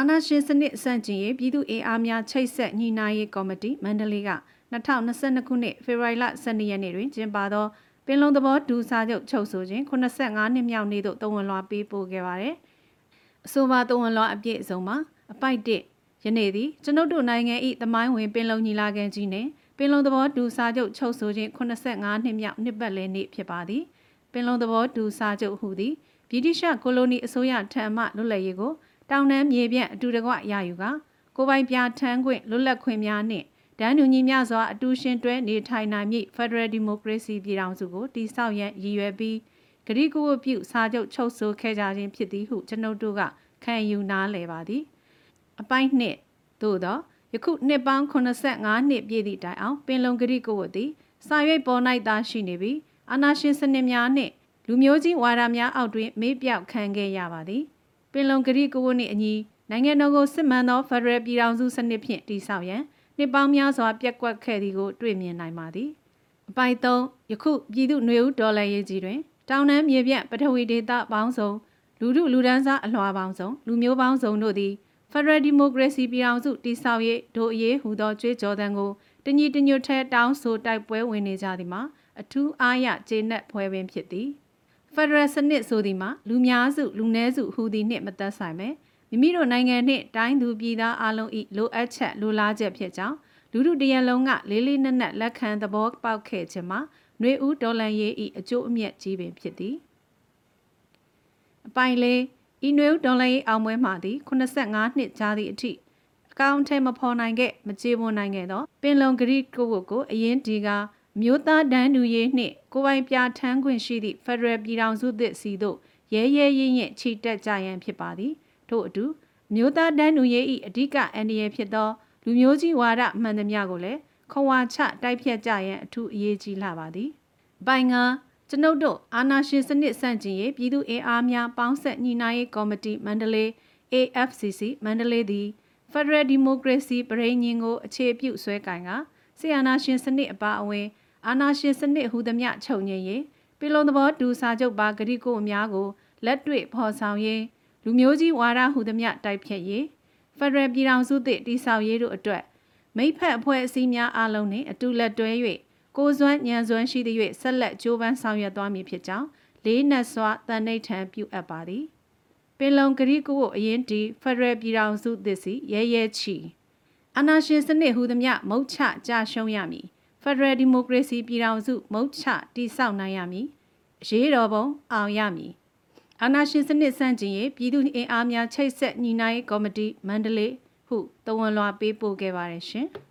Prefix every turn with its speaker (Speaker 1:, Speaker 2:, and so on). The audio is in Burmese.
Speaker 1: အာနာရှင်စနစ်အဆန့်ကျင်ရေးပြည်သူ့အင်အားများချိတ်ဆက်ညီနိုင်ရေးကော်မတီမန္တလေးက2022ခုနှစ်ဖေဖော်ဝါရီလ12ရက်နေ့တွင်ကျင်းပသောပင်လုံသဘောတူစာချုပ်ချုပ်ဆိုခြင်း85နှစ်မြောက်နေ့သို့တဝန်လွှာပေးပို့ခဲ့ပါတယ်။အဆိုပါတဝန်လွှာအပြည့်အစုံမှာအပိုက်1ယနေ့သည်ကျွန်ုပ်တို့နိုင်ငံ၏သမိုင်းဝင်ပင်လုံညီလာခံကြီးနှင့်ပင်လုံသဘောတူစာချုပ်ချုပ်ဆိုခြင်း85နှစ်မြောက်နှစ်ပတ်လည်နေ့ဖြစ်ပါသည်။ပင်လုံသဘောတူစာချုပ်ဟူသည်ဗြိတိရှကိုလိုနီအစိုးရထံမှလွတ်လပ်ရေးကို တောင်တန်းမြေပြန့်အတူတကွရယူကကိုပိုင်ပြထမ်းခွင့်လွတ်လပ်ခွင့်များနှင့်ဒန်းညူညီမျှစွာအတူရှင်တွဲနေထိုင်နိုင်မည့် Federal Democracy ပြည်ထောင်စုကိုတည်ဆောက်ရန်ရည်ရွယ်ပြီးဂရိကူဝပြုစာချုပ်ချုပ်ဆိုခဲ့ကြခြင်းဖြစ်သည်ဟုကျွန်ုပ်တို့ကခံယူနားလည်ပါသည် အပိုင်းနှစ်သို့သောယခုနှစ်ပေါင်း85နှစ်ပြည့်သည့်တိုင်အောင်ပင်လုံဂရိကူဝသည်စာရွက်ပေါ်၌သာရှိနေပြီးအာနာရှင်စနစ်များနှင့်လူမျိုးကြီးဝါဒများအောက်တွင်မေးပြောက်ခံခဲ့ရပါသည် ပင်လုံဂရိကဝတ်နှင့်အညီနိုင်ငံတော်ကိုစစ်မှန်သောဖက်ဒရယ်ပြည်ထောင်စုစနစ်ဖြင့်တည်ဆောက်ရန်နှစ်ပေါင်းများစွာပြက်ကွက်ခဲ့သည်ကိုတွေ့မြင်နိုင်ပါသည်အပိုင်3ယခုပြည်သူ့ຫນွေဦးဒေါ်လာရေးကြီးတွင် တောင်တန်းမြေပြန့်ပထဝီဒေသပေါင်းစုံလူထုလူဒန်းစားအလွှာပေါင်းစုံလူမျိုးပေါင်းစုံတို့သည်ဖက်ဒရယ်ဒီမိုကရေစီပြည်ထောင်စုတည်ဆောက်ရေးဒို့အရေးဟူသောကြွေးကြော်သံကိုတညီတညွတ်ထဲတောင်းဆိုတိုက်ပွဲဝင်နေကြသည်မှာအထူးအားရကျေနပ်ဖွဲပင်ဖြစ်သည် ဖက်ဒရယ်စနစ်ဆိုသည်မှာလူများစုလူနည်းစုဟူသည်နှင့်မသက်ဆိုင်ပဲမိမိတို့နိုင်ငံနှင့်တိုင်းသူပြည်သားအလုံး၏လိုအပ်ချက်လိုလားချက်ဖြစ်ကြောင်းလူထုတရံလုံးကလေးလေးနက်နက်လက်ခံသဘောပေါက်ခဲ့ခြင်းမှာနှွေဦးဒေါ်လန်ရေး၏အကျိုးအမြတ်ကြီးပင်ဖြစ်သည်အပိုင်လေးဤနှွေဦးဒေါ်လန်ရေးအောင်ပွဲမှသည်85နှစ်ကြာသည့်အထိအကောင့်ထဲမဖော်နိုင်ခဲ့မကြေပွန်နိုင်ခဲ့သောပင်လုံဂရိကိုကိုကိုအရင်ဒီကား မျိုးသားတန်းတူရေးနှင့်ကိုပိုင်ပြထမ်းခွင့်ရှိသည့်ဖက်ဒရယ်ပြည်ထောင်စုသစ်စီသို့ရဲရဲရင့်ရင့်ချီတက်ကြရန်ဖြစ်ပါသည်ထို့အတူမျိုးသားတန်းတူရေး၏အဓိကအန္တရာယ်ဖြစ်သောလူမျိုးကြီးဝါဒမှန်သမျှကိုလည်းခွန်ဝါချတိုက်ဖြတ်ကြရန်အထူးအရေးကြီးလာပါသည်။ပိုင်ငါကျွန်ုပ်တို့အာနာရှင်စနစ်ဆန့်ကျင်ရေးပြည်သူအင်အားများပေါင်းဆက်ညီနိုင်ရေးကော်မတီမန္တလေး AFCC မန္တလေးသည် Federal Democracy ပြည်ညင်ကိုအခြေပြုဆွဲကင်ကဆီယနာရှင်စနစ်အပါအဝင် အာနာရှင်စနစ်ဟူသမျှချုပ်ငြိမ်းရေးပြည်လုံးသဘောတူစာချုပ်ပါဂရိကိုအများကိုလက်တွေ့ဖော်ဆောင်ရေးလူမျိုးကြီးဝါဒဟူသမျှတိုက်ဖြတ်ရေးဖက်ဒရယ်ပြည်ထောင်စုသည့်တည်ဆောက်ရေးတို့အတွက်မိဖက်အဖွဲ့အစည်းများအားလုံးနှင့်အတူလက်တွဲ၍ကိုစွမ်းညံစွမ်းရှိသည့်ဆက်လက်ကြိုးပမ်းဆောင်ရွက်သွားမည်ဖြစ်ကြောင်းလေးနက်စွာတန်ဋိဌံပြုအပ်ပါသည်ပင်လုံဂရိကုကိုအရင်တီဖက်ဒရယ်ပြည်ထောင်စုသစ်စီရဲရဲချီအနာရှင်စနစ်ဟူသမျှမုတ်ချကြရှုံးရမည် ဖက်ဒရယ်ဒီမိုကရေစီပြည်ထောင်စုမုတ်ချတည်ဆောက်နိုင်ရမည်ရေးတော်ပုံအောင်ရမည်အာနာရှင်စနစ်ဆန့်ကျင်ရေးပြည်သူ့အင်အားများချိတ်ဆက်ညီနိုင်ကော်မတီမန္တလေးဟုတဝန်လွှာပေးပို့ခဲ့ပါတယ်ရှင်။